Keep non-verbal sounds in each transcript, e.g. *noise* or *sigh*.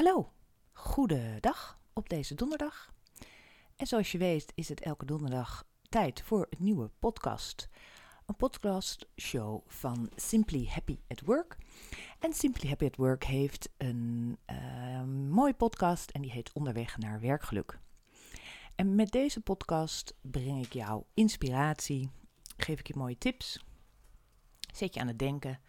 Hallo, goedendag op deze donderdag. En zoals je weet is het elke donderdag tijd voor een nieuwe podcast. Een podcastshow van Simply Happy at Work. En Simply Happy at Work heeft een uh, mooie podcast en die heet Onderweg naar werkgeluk. En met deze podcast breng ik jou inspiratie, geef ik je mooie tips, zet je aan het denken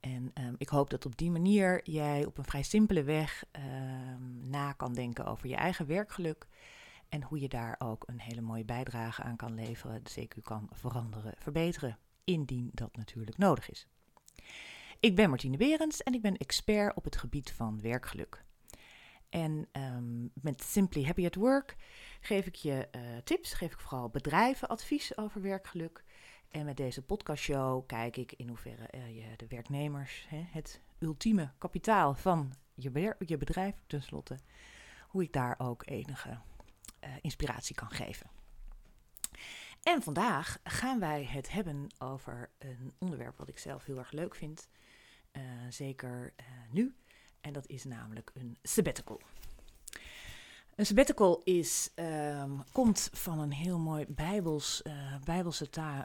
en um, ik hoop dat op die manier jij op een vrij simpele weg um, na kan denken over je eigen werkgeluk. En hoe je daar ook een hele mooie bijdrage aan kan leveren. De CQ kan veranderen, verbeteren, indien dat natuurlijk nodig is. Ik ben Martine Berends en ik ben expert op het gebied van werkgeluk. En um, met Simply Happy at Work geef ik je uh, tips, geef ik vooral bedrijven advies over werkgeluk. En met deze podcastshow kijk ik in hoeverre uh, je de werknemers, hè, het ultieme kapitaal van je, je bedrijf tenslotte, hoe ik daar ook enige uh, inspiratie kan geven. En vandaag gaan wij het hebben over een onderwerp wat ik zelf heel erg leuk vind, uh, zeker nu, en dat is namelijk een sabbatical. Een sabbatical is, um, komt van een heel mooi bijbels, uh, bijbelse uh,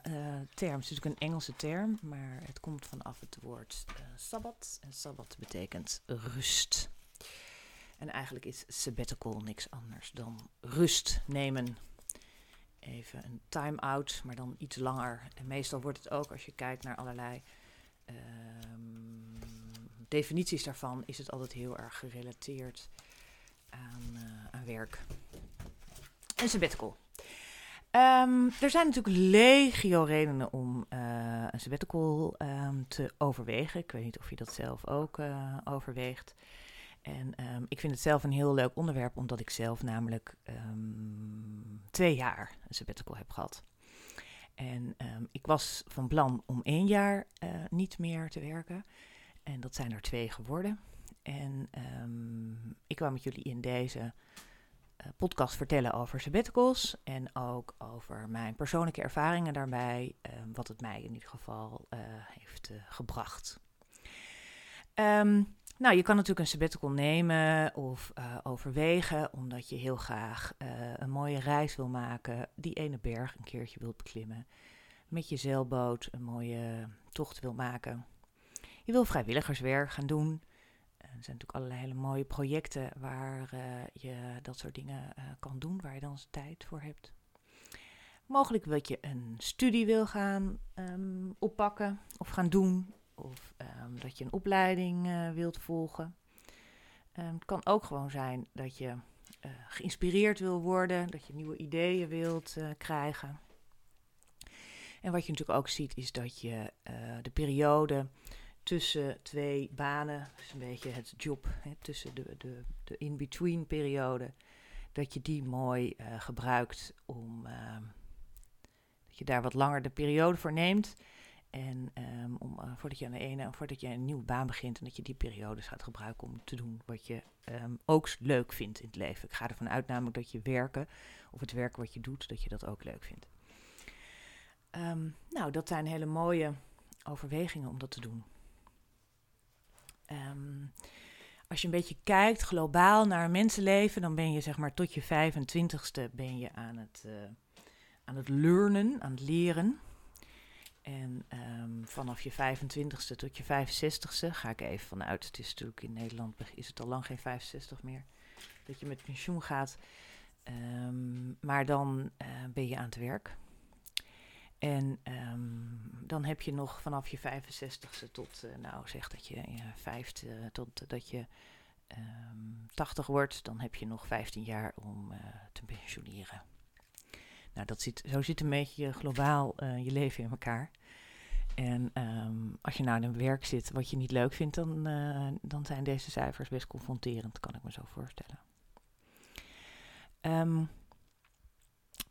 term. Het is natuurlijk een Engelse term, maar het komt vanaf het woord uh, sabbat. En sabbat betekent rust. En eigenlijk is sabbatical niks anders dan rust nemen. Even een time-out, maar dan iets langer. En meestal wordt het ook, als je kijkt naar allerlei um, definities daarvan, is het altijd heel erg gerelateerd aan werk. Een sabbatical. Um, er zijn natuurlijk legio redenen om uh, een sabbatical um, te overwegen. Ik weet niet of je dat zelf ook uh, overweegt. En um, ik vind het zelf een heel leuk onderwerp, omdat ik zelf namelijk twee jaar een sabbatical heb gehad. En ik was van plan om één jaar uh, niet meer te werken. En dat zijn er twee geworden. En ik kwam met jullie in deze podcast vertellen over sabbaticals en ook over mijn persoonlijke ervaringen daarbij, um, wat het mij in ieder geval uh, heeft uh, gebracht. Um, nou, je kan natuurlijk een sabbatical nemen of overwegen, omdat je heel graag een mooie reis wil maken, die ene berg een keertje wilt beklimmen, met je zeilboot een mooie tocht wil maken. Je wil vrijwilligerswerk gaan doen. Er zijn natuurlijk allerlei hele mooie projecten waar uh, je dat soort dingen uh, kan doen, waar je dan tijd voor hebt. Mogelijk dat je een studie wil gaan um, oppakken of gaan doen, of um, dat je een opleiding wilt volgen. Um, het kan ook gewoon zijn dat je geïnspireerd wil worden, dat je nieuwe ideeën wilt krijgen. En wat je natuurlijk ook ziet, is dat je de periode tussen twee banen, dus een beetje het job, hè, tussen de, de, de in-between periode, dat je die mooi uh, gebruikt om, uh, dat je daar wat langer de periode voor neemt. En um, om, uh, voordat je aan de ene, voordat je een nieuwe baan begint, en dat je die periodes gaat gebruiken om te doen wat je um, ook leuk vindt in het leven. Ik ga ervan uit namelijk dat je werken, of het werk wat je doet, dat je dat ook leuk vindt. Nou, dat zijn hele mooie overwegingen om dat te doen. Um, als je een beetje kijkt globaal naar mensenleven, dan ben je zeg maar tot je 25ste ben je aan het, uh, aan het learnen, aan het leren. En um, vanaf je 25ste tot je 65ste ga ik even vanuit. Het is natuurlijk in Nederland is het al lang geen 65 meer. Dat je met pensioen gaat. Um, maar dan uh, ben je aan het werk. En um, dan heb je nog vanaf je 65ste tot, uh, nou zeg dat je uh, tot dat je um, 80 wordt, dan heb je nog 15 jaar om te pensioneren. Nou, dat zit, zo zit een beetje globaal je leven in elkaar. En um, als je nou in een werk zit wat je niet leuk vindt, dan, dan zijn deze cijfers best confronterend, kan ik me zo voorstellen. Um,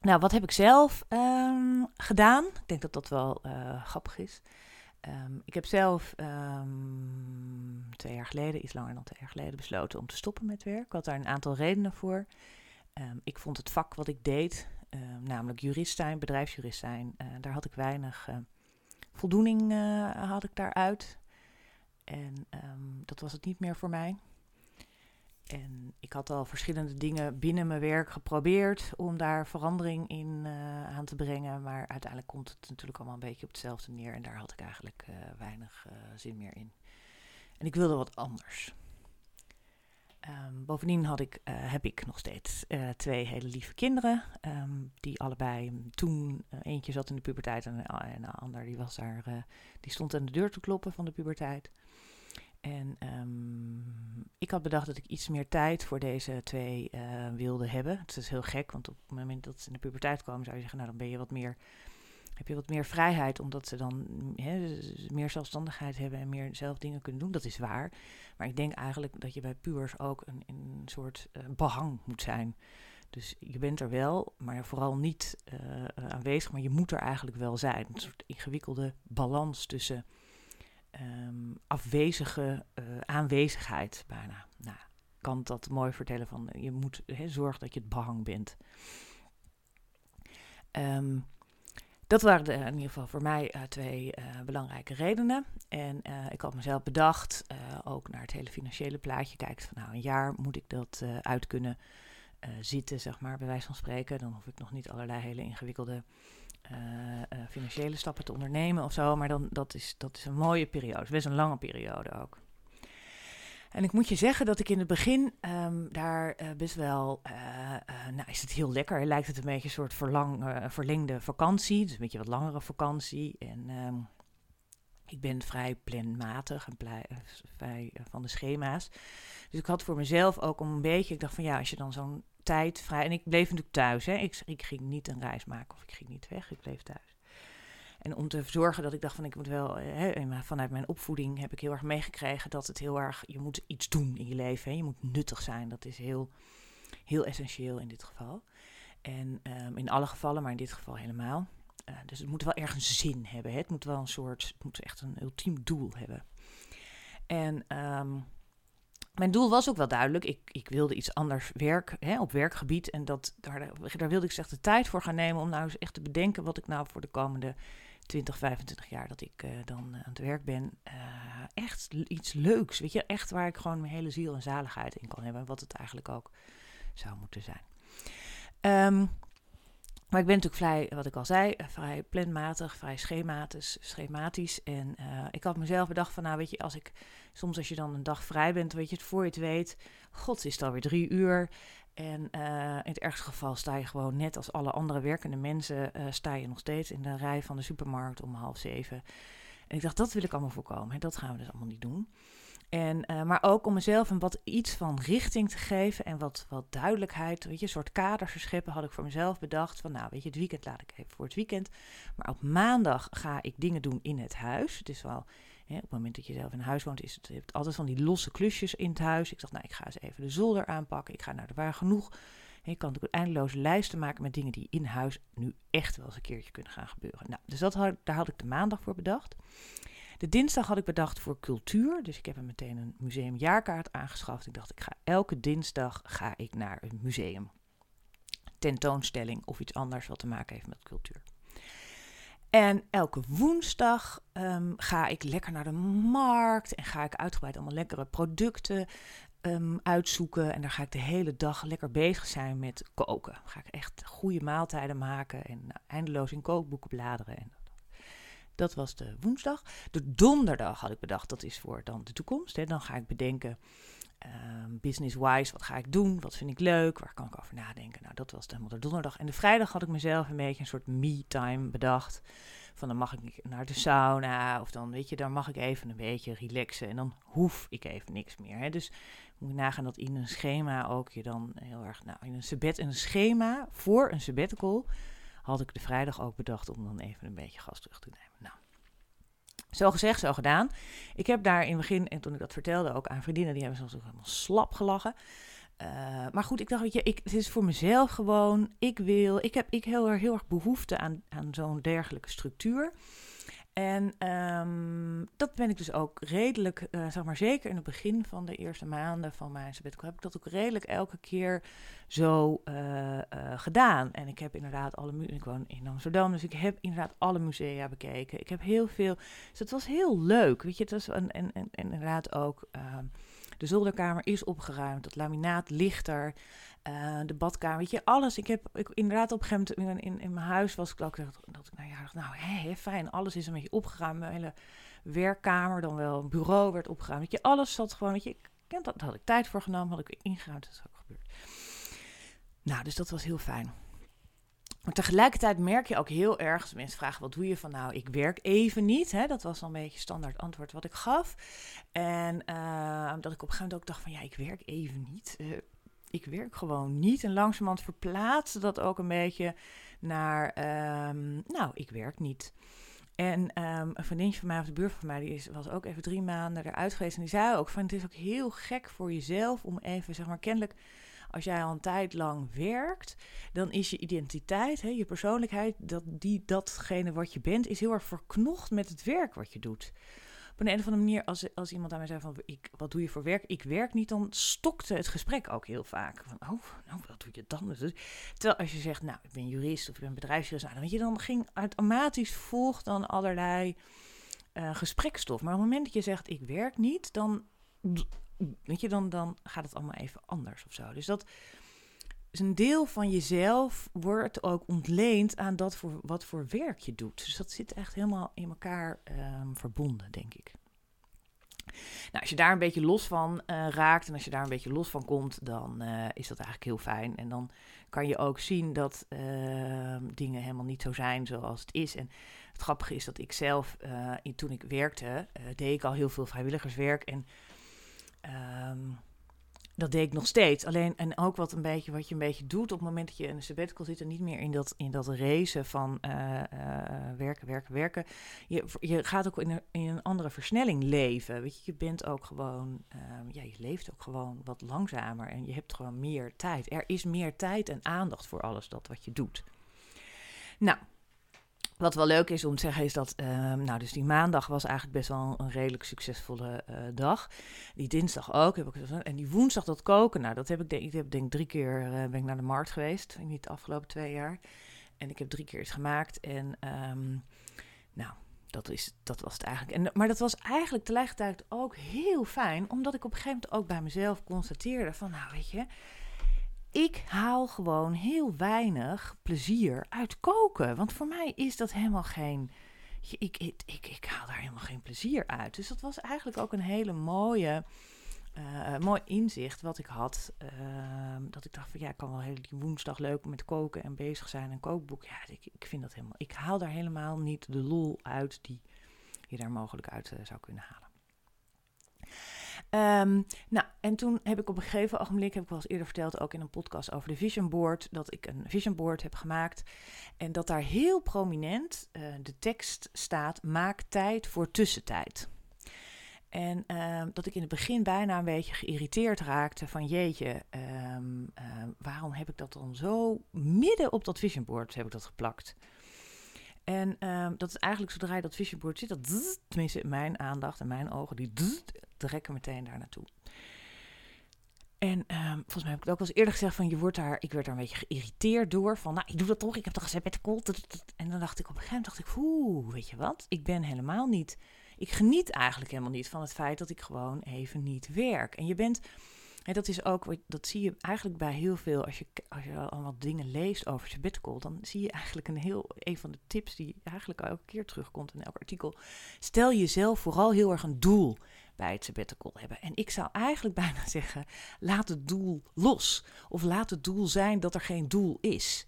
nou, wat heb ik zelf um, gedaan? Ik denk dat dat wel uh, grappig is. Um, ik heb zelf um, twee jaar geleden, iets langer dan twee jaar geleden, besloten om te stoppen met werk. Ik had daar een aantal redenen voor. ik vond het vak wat ik deed, namelijk jurist zijn, bedrijfsjurist zijn, uh, daar had ik weinig uh, voldoening had ik daaruit. En dat was het niet meer voor mij. En ik had al verschillende dingen binnen mijn werk geprobeerd om daar verandering in uh, aan te brengen. Maar uiteindelijk komt het natuurlijk allemaal een beetje op hetzelfde neer. En daar had ik eigenlijk uh, weinig uh, zin meer in. En ik wilde wat anders. Um, bovendien had ik, heb ik nog steeds twee hele lieve kinderen. Um, die allebei toen, eentje zat in de puberteit en, en de ander die, was daar, die stond aan de deur te kloppen van de puberteit. En um, ik had bedacht dat ik iets meer tijd voor deze twee uh, wilde hebben. Het is heel gek, want op het moment dat ze in de puberteit komen, zou je zeggen, nou dan ben je wat meer, heb je wat meer vrijheid, omdat ze dan he, meer zelfstandigheid hebben en meer zelf dingen kunnen doen. Dat is waar. Maar ik denk eigenlijk dat je bij puurs ook een, een soort uh, behang moet zijn. Dus je bent er wel, maar vooral niet uh, aanwezig, maar je moet er eigenlijk wel zijn. Een soort ingewikkelde balans tussen um, afwezige uh, aanwezigheid bijna. Nou, kan dat mooi vertellen van je moet zorgen dat je het behang bent. Um, dat waren in ieder geval voor mij uh, twee belangrijke redenen. En ik had mezelf bedacht, ook naar het hele financiële plaatje kijkt van nou een jaar moet ik dat uit kunnen zitten, zeg maar, bij wijze van spreken. Dan hoef ik nog niet allerlei hele ingewikkelde uh, uh, financiële stappen te ondernemen of zo. Maar dan, dat, is, dat is een mooie periode. Best een lange periode ook. En ik moet je zeggen dat ik in het begin um, daar uh, best wel, nou is het heel lekker. Lijkt het een beetje een soort verlang, verlengde vakantie. Dus een beetje wat langere vakantie. En um, ik ben vrij planmatig en vrij van de schema's. Dus ik had voor mezelf ook een beetje, ik dacht van ja, als je dan zo'n tijd vrij. En ik bleef natuurlijk thuis. Hè. Ik, ik ging niet een reis maken of ik ging niet weg. Ik bleef thuis. En om te zorgen dat ik dacht van ik moet wel, eh, hè, vanuit mijn opvoeding heb ik heel erg meegekregen dat het heel erg, je moet iets doen in je leven. Hè. Je moet nuttig zijn. Dat is heel, heel essentieel in dit geval. En um, in alle gevallen, maar in dit geval helemaal. Uh, dus het moet wel ergens zin hebben. Hè. Het moet wel een soort, het moet echt een ultiem doel hebben. En um, mijn doel was ook wel duidelijk. Ik, ik wilde iets anders werk, hè, op werkgebied. En dat, daar, daar wilde ik echt de tijd voor gaan nemen om nou eens echt te bedenken wat ik nou voor de komende 20, 25 jaar dat ik uh, dan aan het werk ben, uh, echt iets leuks. Weet je, echt waar ik gewoon mijn hele ziel en zaligheid in kan hebben. Wat het eigenlijk ook zou moeten zijn. Um, maar ik ben natuurlijk vrij, wat ik al zei, eh, vrij planmatig, vrij schematisch. schematisch. En uh, ik had mezelf bedacht van, nou weet je, als ik soms als je dan een dag vrij bent, weet je het, voor je het weet, god is het alweer drie uur. En uh, in het ergste geval sta je gewoon net als alle andere werkende mensen, sta je nog steeds in de rij van de supermarkt om half zeven. En ik dacht, dat wil ik allemaal voorkomen. Dat gaan we dus allemaal niet doen. En, uh, maar ook om mezelf een wat iets van richting te geven en wat, wat duidelijkheid, weet je, een soort kader verscheppen, had ik voor mezelf bedacht van, nou, weet je, het weekend laat ik even voor het weekend. Maar op maandag ga ik dingen doen in het huis. Het is wel, hè, op het moment dat je zelf in huis woont, is het, je hebt altijd van die losse klusjes in het huis. Ik dacht, nou, ik ga eens even de zolder aanpakken. Ik ga naar de waar genoeg. Je kan eindeloze lijsten maken met dingen die in huis nu echt wel eens een keertje kunnen gaan gebeuren. Nou, dus dat had, daar had ik de maandag voor bedacht. De dinsdag had ik bedacht voor cultuur. Dus ik heb er meteen een museumjaarkaart aangeschaft. Ik dacht, ik ga elke dinsdag ga ik naar een museum. Tentoonstelling of iets anders wat te maken heeft met cultuur. En elke woensdag um, ga ik lekker naar de markt en ga ik uitgebreid allemaal lekkere producten um, uitzoeken. En daar ga ik de hele dag lekker bezig zijn met koken. Ga ik echt goede maaltijden maken en nou, eindeloos in kookboeken bladeren. En dat was de woensdag. De donderdag had ik bedacht, dat is voor dan de toekomst. Hè. Dan ga ik bedenken, um, business-wise, wat ga ik doen? Wat vind ik leuk? Waar kan ik over nadenken? Nou, dat was helemaal de donderdag. En de vrijdag had ik mezelf een beetje een soort me-time bedacht. Van dan mag ik naar de sauna, of dan weet je, dan mag ik even een beetje relaxen. En dan hoef ik even niks meer. Hè. Dus moet je nagaan dat in een schema ook je dan heel erg, nou, in een sabbat, een schema voor een sabbatical had ik de vrijdag ook bedacht om dan even een beetje gas terug te nemen. Zo gezegd, zo gedaan. Ik heb daar in het begin, en toen ik dat vertelde, ook aan vriendinnen, die hebben soms ook helemaal slap gelachen. Uh, maar goed, ik dacht, weet je, ik, het is voor mezelf gewoon, ik wil, ik heb ik heel, erg, heel erg behoefte aan, aan zo'n dergelijke structuur. En um, dat ben ik dus ook redelijk, uh, zeg maar zeker in het begin van de eerste maanden van mijn sabbatical, heb ik dat ook redelijk elke keer zo uh, uh, gedaan. En ik heb inderdaad alle, ik woon in Amsterdam, dus ik heb inderdaad alle musea bekeken. Ik heb heel veel, dus het was heel leuk, weet je, het was en, en, en, en inderdaad ook, ehm, De zolderkamer is opgeruimd, het laminaat ligt er, uh, de badkamer, weet je, alles. Ik heb ik, inderdaad op een gegeven moment in, in, mijn huis was ik ook dat, ik nou ja, dacht, nou hé, fijn, alles is een beetje opgeruimd. Mijn hele werkkamer, dan wel bureau werd opgeruimd. Weet je, alles zat gewoon, weet je, ik, dat, had ik tijd voor genomen, had ik ingeruimd, dat is ook gebeurd. Nou, dus dat was heel fijn. Maar tegelijkertijd merk je ook heel erg, mensen vragen wat doe je van nou, ik werk even niet. Hè? Dat was al een beetje standaard antwoord wat ik gaf. En uh, dat ik op een gegeven moment ook dacht van ja, ik werk even niet. Uh, ik werk gewoon niet. En langzamerhand verplaatste dat ook een beetje naar, um, nou, ik werk niet. En um, een vriendje van mij, of de buurt van mij, die is, was ook even drie maanden eruit geweest. En die zei ook van, het is ook heel gek voor jezelf om even, zeg maar, kennelijk als jij al een tijd lang werkt, dan is je identiteit, hè, je persoonlijkheid, dat, die, datgene wat je bent, is heel erg verknocht met het werk wat je doet. Op een, of andere manier, als, als iemand aan mij zei van, ik, wat doe je voor werk? Ik werk niet, dan stokte het gesprek ook heel vaak. Van, oh, nou, wat doe je dan? Terwijl als je zegt, nou, ik ben jurist of ik ben bedrijfsjurist, je, dan ging automatisch volgt dan allerlei uh, gesprekstof. Maar op het moment dat je zegt, ik werk niet, dan weet je, dan, dan gaat het allemaal even anders of zo. Dus dat is een deel van jezelf wordt ook ontleend aan dat voor wat voor werk je doet. Dus dat zit echt helemaal in elkaar um, verbonden, denk ik. Nou, als je daar een beetje los van uh, raakt en als je daar een beetje los van komt, dan uh, is dat eigenlijk heel fijn. En dan kan je ook zien dat uh, dingen helemaal niet zo zijn zoals het is. En het grappige is dat ik zelf, in, toen ik werkte, deed ik al heel veel vrijwilligerswerk. En Um, dat deed ik nog steeds. Alleen, en ook wat, een beetje, wat je een beetje doet op het moment dat je in een sabbatical zit en niet meer in dat, in dat race van uh, uh, werken, werken, werken. Je, je gaat ook in een, in een andere versnelling leven. Weet je, je bent ook gewoon, uh, ja, je leeft ook gewoon wat langzamer en je hebt gewoon meer tijd. Er is meer tijd en aandacht voor alles dat wat je doet. Nou, wat wel leuk is om te zeggen is dat, uh, nou dus die maandag was eigenlijk best wel een, redelijk succesvolle uh, dag. Die dinsdag ook. Heb ik, en die woensdag dat koken, nou dat heb ik, ik heb denk drie keer uh, ben ik naar de markt geweest, niet de afgelopen twee jaar. En ik heb drie keer iets gemaakt en um, nou, dat, is, dat was het eigenlijk. En, maar dat was eigenlijk tegelijkertijd ook heel fijn, omdat ik op een gegeven moment ook bij mezelf constateerde van, nou weet je ik haal gewoon heel weinig plezier uit koken. Want voor mij is dat helemaal geen. Ik, ik, ik, ik haal daar helemaal geen plezier uit. Dus dat was eigenlijk ook een hele mooie. Uh, mooi inzicht wat ik had. Uh, dat ik dacht van ja, ik kan wel heel die woensdag leuk met koken en bezig zijn. Een kookboek. Ja, ik, ik vind dat helemaal. Ik haal daar helemaal niet de lol uit die je daar mogelijk uit uh, zou kunnen halen. Um, nou, en toen heb ik op een gegeven ogenblik, heb ik wel eens eerder verteld, ook in een podcast over de Vision Board, dat ik een Vision Board heb gemaakt. En dat daar heel prominent uh, de tekst staat: maak tijd voor tussentijd. En um, dat ik in het begin bijna een beetje geïrriteerd raakte van jeetje, um, waarom heb ik dat dan zo midden op dat vision board heb ik dat geplakt? En um, dat is eigenlijk zodra je dat vision board ziet, dat zzz, tenminste mijn aandacht en mijn ogen, die trekken meteen daar naartoe. En um, volgens mij heb ik het ook al eens eerder gezegd van je wordt daar, ik werd daar een beetje geïrriteerd door. Van nou, ik doe dat toch, ik heb toch gezegd met de kool. En dan dacht ik op een gegeven moment, dacht ik, oeh, weet je wat? Ik ben helemaal niet, ik geniet eigenlijk helemaal niet van het feit dat ik gewoon even niet werk. En je bent en dat is ook, dat zie je eigenlijk bij heel veel, als je, als je allemaal dingen leest over sabbatical, dan zie je eigenlijk een heel, een van de tips die eigenlijk elke keer terugkomt in elk artikel. Stel jezelf vooral heel erg een doel bij het sabbatical hebben. En ik zou eigenlijk *laughs* bijna zeggen, laat het doel los. Of laat het doel zijn dat er geen doel is.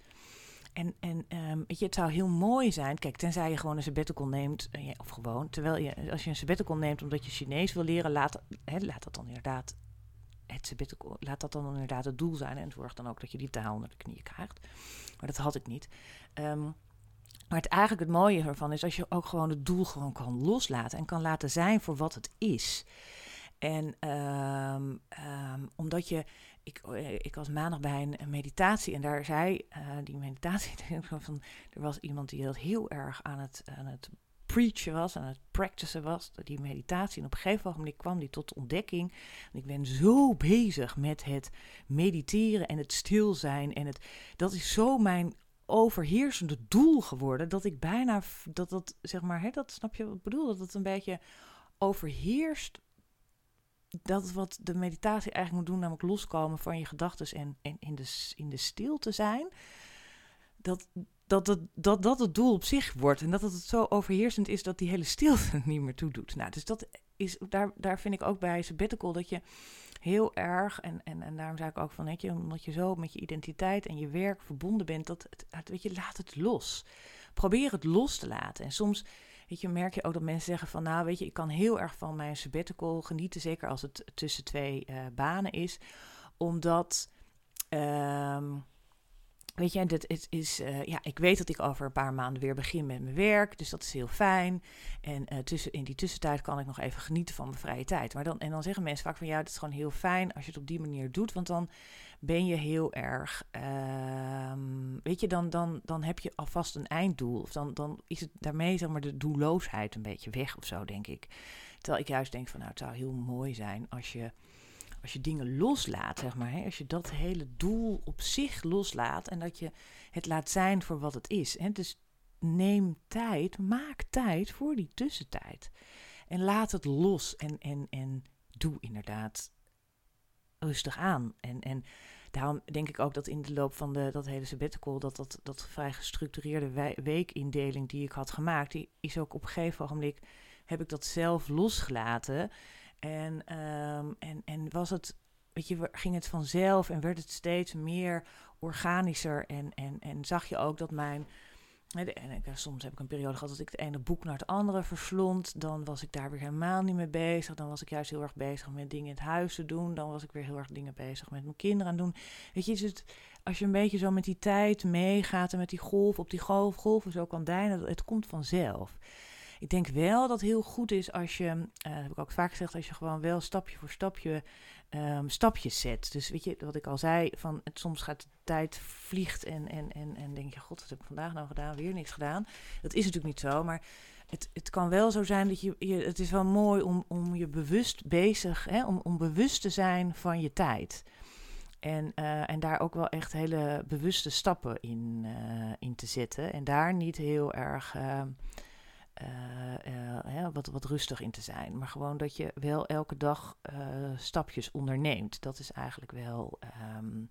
En, en um, weet je, het zou heel mooi zijn. Kijk, tenzij je gewoon een sabbatical neemt. Uh, of gewoon, terwijl je, als je een sabbatical neemt omdat je Chinees wil leren, laat, laat dat dan inderdaad het laat dat dan inderdaad het doel zijn. En zorg dan ook dat je die taal onder de knieën krijgt. Maar dat had ik niet. Um, maar het eigenlijk het mooie ervan is als je ook gewoon het doel gewoon kan loslaten en kan laten zijn voor wat het is. En um, um, omdat je, ik, ik was maandag bij een, meditatie en daar zei uh, die meditatie, *laughs* van, er was iemand die dat heel erg aan het, aan het preachen was, aan het practicen was, die meditatie. En op een gegeven moment kwam die tot ontdekking. En ik ben zo bezig met het mediteren en het stil zijn. En het, dat is zo mijn overheersende doel geworden. Dat ik bijna, dat dat zeg maar, hè, dat snap je wat ik bedoel? Dat het een beetje overheerst dat wat de meditatie eigenlijk moet doen, namelijk loskomen van je gedachten en, en in, de, in de stilte zijn. Dat, dat, dat, dat het doel op zich wordt. En dat het zo overheersend is dat die hele stilte *laughs* niet meer toedoet. Nou, dus dat is, daar, daar vind ik ook bij sabbatical dat je heel erg, en, en, en daarom zei ik ook van, weet je, omdat je zo met je identiteit en je werk verbonden bent, dat het, weet je, laat het los. Probeer het los te laten. En soms, weet je, merk je ook dat mensen zeggen van, nou, weet je, ik kan heel erg van mijn sabbatical genieten, zeker als het tussen twee uh, banen is, omdat... Um, Weet je, dit is, uh, ja, ik weet dat ik over een paar maanden weer begin met mijn werk. Dus dat is heel fijn. En uh, tussen, in die tussentijd kan ik nog even genieten van mijn vrije tijd. Maar dan, en dan zeggen mensen vaak van ja, het is gewoon heel fijn als je het op die manier doet. Want dan ben je heel erg. Uh, weet je, dan, dan, dan heb je alvast een einddoel. Of dan, dan is het daarmee zeg maar de doelloosheid een beetje weg of zo, denk ik. Terwijl ik juist denk van nou, het zou heel mooi zijn als je als je dingen loslaat, zeg maar, hè, als je dat hele doel op zich loslaat en dat je het laat zijn voor wat het is. Hè, dus neem tijd, maak tijd voor die tussentijd. En laat het los en, en, en doe inderdaad rustig aan. En, en daarom denk ik ook dat in de loop van de, dat hele sabbatical, dat, dat, dat vrij gestructureerde weekindeling die ik had gemaakt, die is ook op een gegeven ogenblik, heb ik dat zelf losgelaten. En, um, en, en was het, weet je, ging het vanzelf en werd het steeds meer organischer. En, en, en zag je ook dat mijn. En ik, soms heb ik een periode gehad dat ik het ene boek naar het andere verslond. Dan was ik daar weer helemaal niet mee bezig. Dan was ik juist heel erg bezig met dingen in het huis te doen. Dan was ik weer heel erg dingen bezig met mijn kinderen aan doen. Weet je, is het, als je een beetje zo met die tijd meegaat en met die golf op die golf, golven zo kan deinen, het komt vanzelf. Ik denk wel dat het heel goed is als je, uh, heb ik ook vaak gezegd, als je gewoon wel stapje voor stapje um, stapjes zet. Dus weet je, wat ik al zei, van het, soms gaat de tijd vliegt en, en, en, en denk je, god, wat heb ik vandaag nou gedaan? Weer niks gedaan. Dat is natuurlijk niet zo, maar het, het kan wel zo zijn dat je, je het is wel mooi om, om je bewust bezig, hè, om, om bewust te zijn van je tijd. En, uh, en daar ook wel echt hele bewuste stappen in, uh, in te zetten. En daar niet heel erg uh, uh, wat, wat rustig in te zijn. Maar gewoon dat je wel elke dag uh, stapjes onderneemt. Dat is eigenlijk wel um,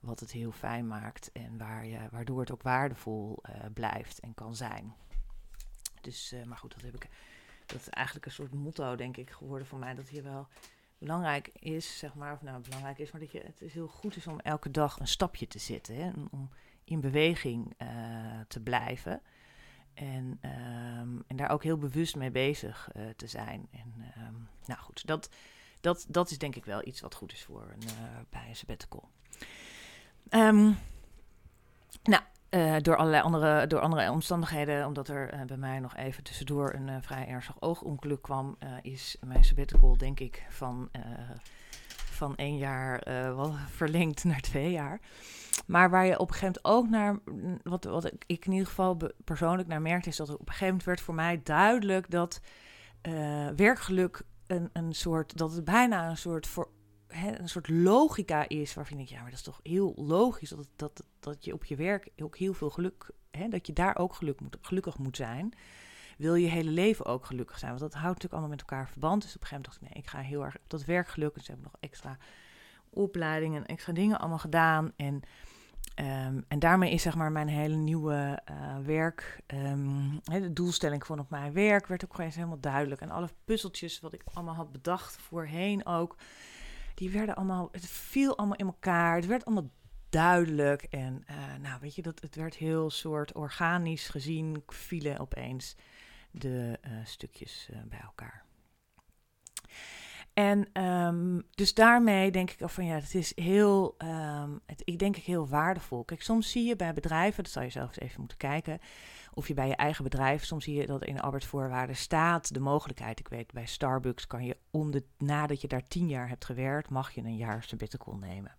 wat het heel fijn maakt en waar je, waardoor het ook waardevol blijft en kan zijn. Dus, maar goed, dat heb ik. Dat is eigenlijk een soort motto, denk ik, geworden voor mij. Dat hier wel belangrijk is, zeg maar, of nou belangrijk is, maar dat je, het is heel goed is om elke dag een stapje te zetten. Hè, om in beweging te blijven. En, um, en daar ook heel bewust mee bezig uh, te zijn. En um, nou goed, dat, dat, dat is denk ik wel iets wat goed is voor een, uh, bij een sabbatical. Um, nou, uh, door allerlei andere, door andere omstandigheden, omdat er bij mij nog even tussendoor een vrij ernstig oogongeluk kwam, is mijn sabbatical denk ik van, van één jaar wel *laughs* verlengd naar twee jaar. Maar waar je op een gegeven moment ook naar, wat, wat ik in ieder geval persoonlijk naar merkte, is dat op een gegeven moment werd voor mij duidelijk dat uh, werkgeluk een, een soort, dat het bijna een soort, voor, een soort logica is, waarvan ik, ja, maar dat is toch heel logisch dat, dat, dat je op je werk ook heel veel geluk, hè, dat je daar ook geluk moet, gelukkig moet zijn. Wil je hele leven ook gelukkig zijn? Want dat houdt natuurlijk allemaal met elkaar verband. Dus op een gegeven moment dacht ik, nee, ik ga heel erg op dat werkgeluk. Dus hebben nog extra opleidingen, extra dingen allemaal gedaan. En, um, en daarmee is zeg maar mijn hele nieuwe uh, werk, um, de doelstelling van op mijn werk werd ook eens helemaal duidelijk. En alle puzzeltjes wat ik allemaal had bedacht voorheen ook, die werden allemaal, het viel allemaal in elkaar. Het werd allemaal duidelijk. En uh, nou, weet je, dat, het werd heel soort organisch gezien, vielen opeens de uh, stukjes bij elkaar. En um, dus daarmee denk ik van ja, het is heel, um, het, ik denk ik heel waardevol. Kijk, soms zie je bij bedrijven, dat zal je zelf eens even moeten kijken, of je bij je eigen bedrijf, soms zie je dat in arbeidsvoorwaarden staat de mogelijkheid. Ik weet, bij Starbucks kan je om de, nadat je daar tien jaar hebt gewerkt, mag je een jaar sabbatical nemen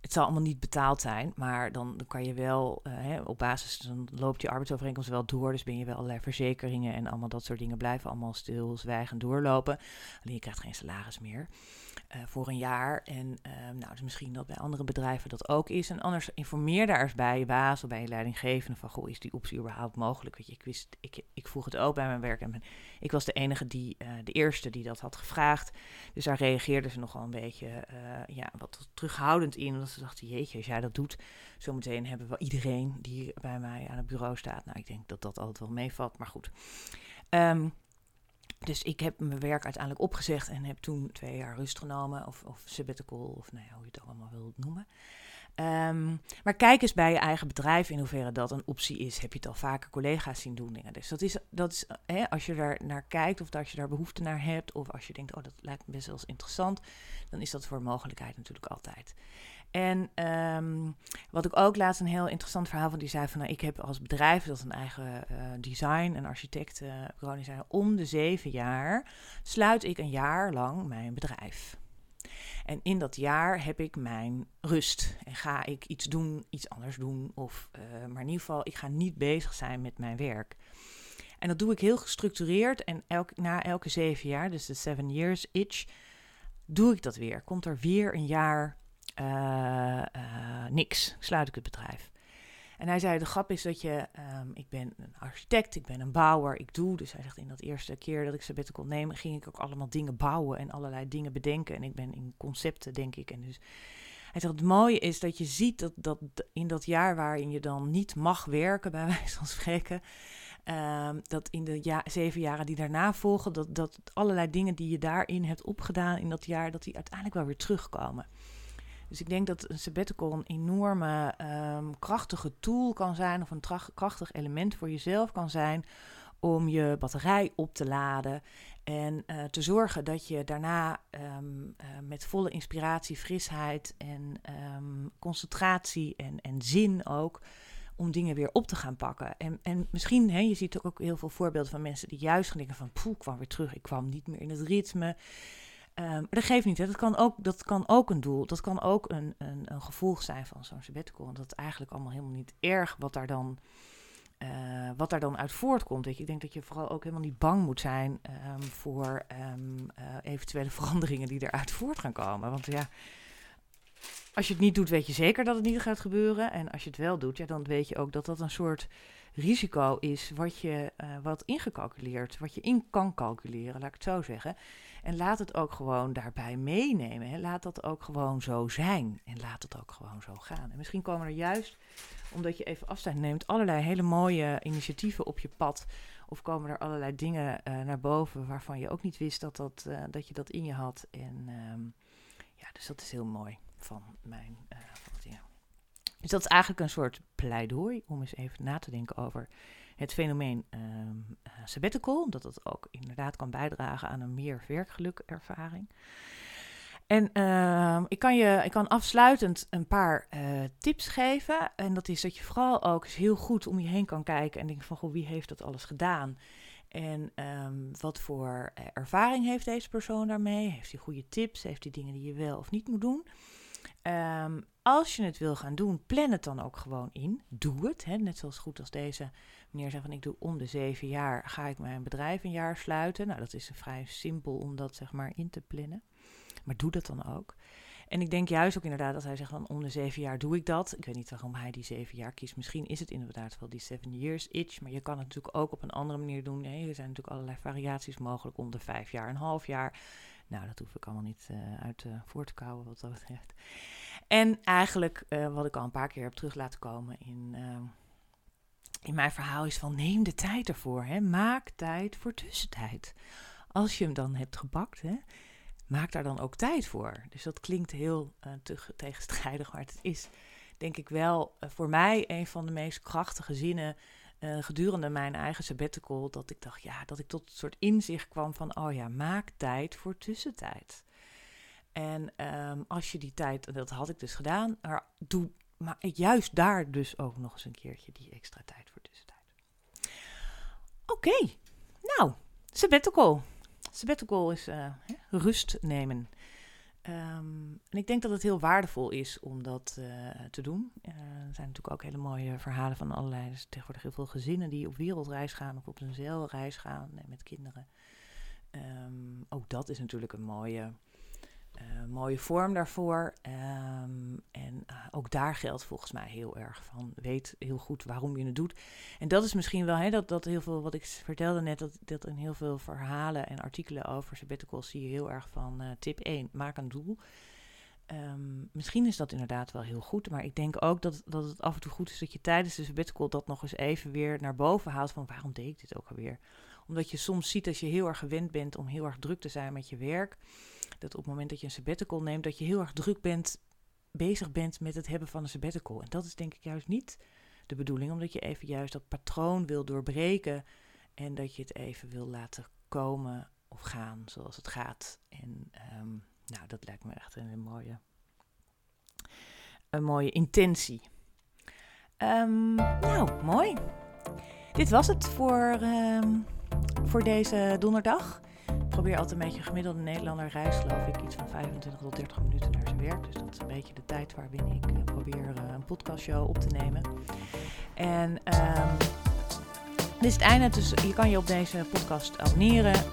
het zal allemaal niet betaald zijn, maar dan, kan je wel uh, hè, op basis, dan loopt je arbeidsovereenkomst wel door. Dus ben je wel allerlei verzekeringen en allemaal dat soort dingen blijven allemaal stilzwijgend doorlopen. Alleen je krijgt geen salaris meer. Eh, voor een jaar. En ehm, nou, dus misschien dat bij andere bedrijven dat ook is. En anders informeer daar eens bij je baas of bij je leidinggevende van, goh, is die optie überhaupt mogelijk? Weet je, ik wist, ik, ik vroeg het ook bij mijn werk en ik was de enige die, uh, de eerste die dat had gevraagd. Dus daar reageerden ze nogal een beetje, uh, ja, wat terughoudend in. Omdat ze dachten, jeetje, als jij dat doet, zometeen hebben we iedereen die bij mij aan het bureau staat. Nou, ik denk dat dat altijd wel meevalt, maar goed. Um, dus ik heb mijn werk uiteindelijk opgezegd en heb toen twee jaar rust genomen, of, of sabbatical, of nou ja, hoe je het allemaal wilt noemen. Ehm, maar kijk eens bij je eigen bedrijf in hoeverre dat een optie is. Heb je het al vaker collega's zien doen dingen? Dus dat is, dat is hè, als je daar naar kijkt of als je daar behoefte naar hebt, of als je denkt, oh dat lijkt me best wel interessant, dan is dat voor mogelijkheid natuurlijk altijd. En um, wat ik ook laatst een heel interessant verhaal van die zei van, nou, ik heb als bedrijf dat een eigen uh, design en architect uh, zei, om de zeven jaar sluit ik een jaar lang mijn bedrijf. En in dat jaar heb ik mijn rust en ga ik iets doen, iets anders doen, of uh, maar in ieder geval, ik ga niet bezig zijn met mijn werk. En dat doe ik heel gestructureerd en elk, na elke zeven jaar, dus de seven years itch, doe ik dat weer. Komt er weer een jaar niks, sluit ik het bedrijf. En hij zei, de grap is dat je, um, ik ben een architect, ik ben een bouwer, ik doe. Dus hij zegt, in dat eerste keer dat ik sabbatical neem, ging ik ook allemaal dingen bouwen en allerlei dingen bedenken. En ik ben in concepten, denk ik. En dus hij zegt, het mooie is dat je ziet dat, dat in dat jaar waarin je dan niet mag werken, bij *laughs* wijze van spreken, um, dat in de zeven jaren die daarna volgen, dat, dat allerlei dingen die je daarin hebt opgedaan in dat jaar, dat die uiteindelijk wel weer terugkomen. Dus ik denk dat een sabbatical een enorme um, krachtige tool kan zijn, of een krachtig element voor jezelf kan zijn om je batterij op te laden en uh, te zorgen dat je daarna um, uh, met volle inspiratie, frisheid en um, concentratie en, en zin ook om dingen weer op te gaan pakken. En, en misschien, hè, je ziet ook heel veel voorbeelden van mensen die juist gaan denken van, poeh, ik kwam weer terug, ik kwam niet meer in het ritme. Um, dat geeft niet. Hè. Dat, kan ook, dat kan ook een doel. Dat kan ook een, een, een gevolg zijn van zo'n sabbatical. Want dat is eigenlijk allemaal helemaal niet erg wat daar dan, uh, wat daar dan uit voortkomt. Weet je. Ik denk dat je vooral ook helemaal niet bang moet zijn um, voor um, uh, eventuele *laughs* veranderingen die eruit voort gaan komen. Want ja, als je het niet doet, weet je zeker dat het niet gaat gebeuren. En als je het wel doet, ja, dan weet je ook dat dat een soort risico is wat je uh, wat ingecalculeerd, wat je in kan calculeren, laat ik het zo zeggen. En laat het ook gewoon daarbij meenemen. Hè. Laat dat ook gewoon zo zijn. En laat het ook gewoon zo gaan. En misschien komen er juist, omdat je even afstand neemt, allerlei hele mooie initiatieven op je pad. Of komen er allerlei dingen uh, naar boven waarvan je ook niet wist dat, dat, uh, dat je dat in je had. En um, ja, dus dat is heel mooi van mijn uh, van het, ja. Dus dat is eigenlijk een soort pleidooi om eens even na te denken over het fenomeen um, uh, sabbatical, dat dat ook inderdaad kan bijdragen aan een meer werkgelukervaring. En uh, ik, kan je, ik kan afsluitend een paar uh, tips geven. En dat is dat je vooral ook eens heel goed om je heen kan kijken en denken van, goh, wie heeft dat alles gedaan? En um, wat voor uh, ervaring heeft deze persoon daarmee? Heeft hij goede tips? Heeft hij dingen die je wel of niet moet doen? Als je het wil gaan doen, plan het dan ook gewoon in. Doe het. Hè? Net zoals goed als deze meneer zei van ik doe om de zeven jaar ga ik mijn bedrijf een jaar sluiten. Nou, dat is vrij simpel om dat zeg maar in te plannen. Maar doe dat dan ook. En ik denk juist ook inderdaad dat hij zegt van om de zeven jaar doe ik dat. Ik weet niet waarom hij die zeven jaar kiest. Misschien is het inderdaad wel die seven years itch. Maar je kan het natuurlijk ook op een andere manier doen. Nee, er zijn natuurlijk allerlei variaties mogelijk om de vijf jaar, een half jaar. Nou, dat hoef ik allemaal niet uh, uit uh, voor te kouwen wat dat betreft. En eigenlijk, uh, wat ik al een paar keer heb terug laten komen in, uh, in mijn verhaal, is van neem de tijd ervoor. Hè. Maak tijd voor tussentijd. Als je hem dan hebt gebakt, hè, maak daar dan ook tijd voor. Dus dat klinkt heel uh, te, tegenstrijdig, maar het is denk ik wel voor mij een van de meest krachtige zinnen gedurende mijn eigen sabbatical. Dat ik dacht, ja, dat ik tot een soort inzicht kwam van, oh ja, maak tijd voor tussentijd. En um, als je die tijd, dat had ik dus gedaan, maar doe maar juist daar dus ook nog eens een keertje die extra tijd voor tussentijd. Oké, nou, sabbatical. Sabbatical is uh, rust nemen. Um, en ik denk dat het heel waardevol is om dat uh, te doen. Uh, er zijn natuurlijk ook hele mooie verhalen van allerlei. Tegenwoordig heel veel gezinnen die op wereldreis gaan of op een zeilreis gaan met kinderen. Um, ook dat is natuurlijk een mooie uh, mooie vorm daarvoor. Ehm, en uh, ook daar geldt volgens mij heel erg van, weet heel goed waarom je het doet. En dat is misschien wel, hè, dat, dat heel veel, wat ik vertelde net, dat, dat in heel veel verhalen en artikelen over sabbaticals zie je heel erg van uh, tip 1, maak een doel. Um, misschien is dat inderdaad wel heel goed, maar ik denk ook dat, dat het af en toe goed is dat je tijdens de sabbatical dat nog eens even weer naar boven haalt van waarom deed ik dit ook alweer? Omdat je soms ziet als je heel erg gewend bent om heel erg druk te zijn met je werk, dat op het moment dat je een sabbatical neemt, dat je heel erg druk bent, bezig bent met het hebben van een sabbatical. En dat is denk ik juist niet de bedoeling, omdat je even juist dat patroon wil doorbreken en dat je het even wil laten komen of gaan zoals het gaat. En um, nou, dat lijkt me echt een mooie, een mooie intentie. Um, nou, mooi. Dit was het voor, um, voor deze donderdag. Ik probeer altijd een beetje gemiddelde Nederlander reis, geloof ik, iets van 25 tot 30 minuten naar zijn werk. Dus dat is een beetje de tijd waarbinnen ik uh, probeer uh, een podcastshow op te nemen. En um, dit is het einde, dus je kan je op deze podcast abonneren.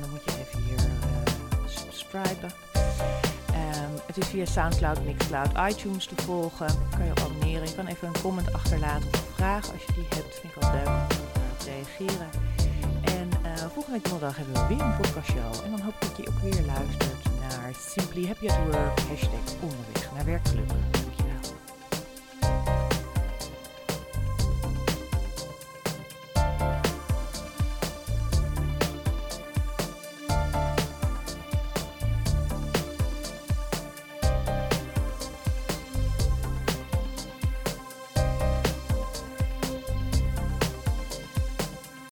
dan moet je even hier uh, subscriben. Het is via Soundcloud, Mixcloud, iTunes te volgen. Kan je abonneren. Je kan even een comment achterlaten of een vraag als je die hebt. Vind ik wel leuk om daarop te reageren. En volgende week donderdag hebben we weer een podcastshow. En dan hoop ik dat je ook weer luistert naar Simply Happy at Work. Hashtag onderweg naar.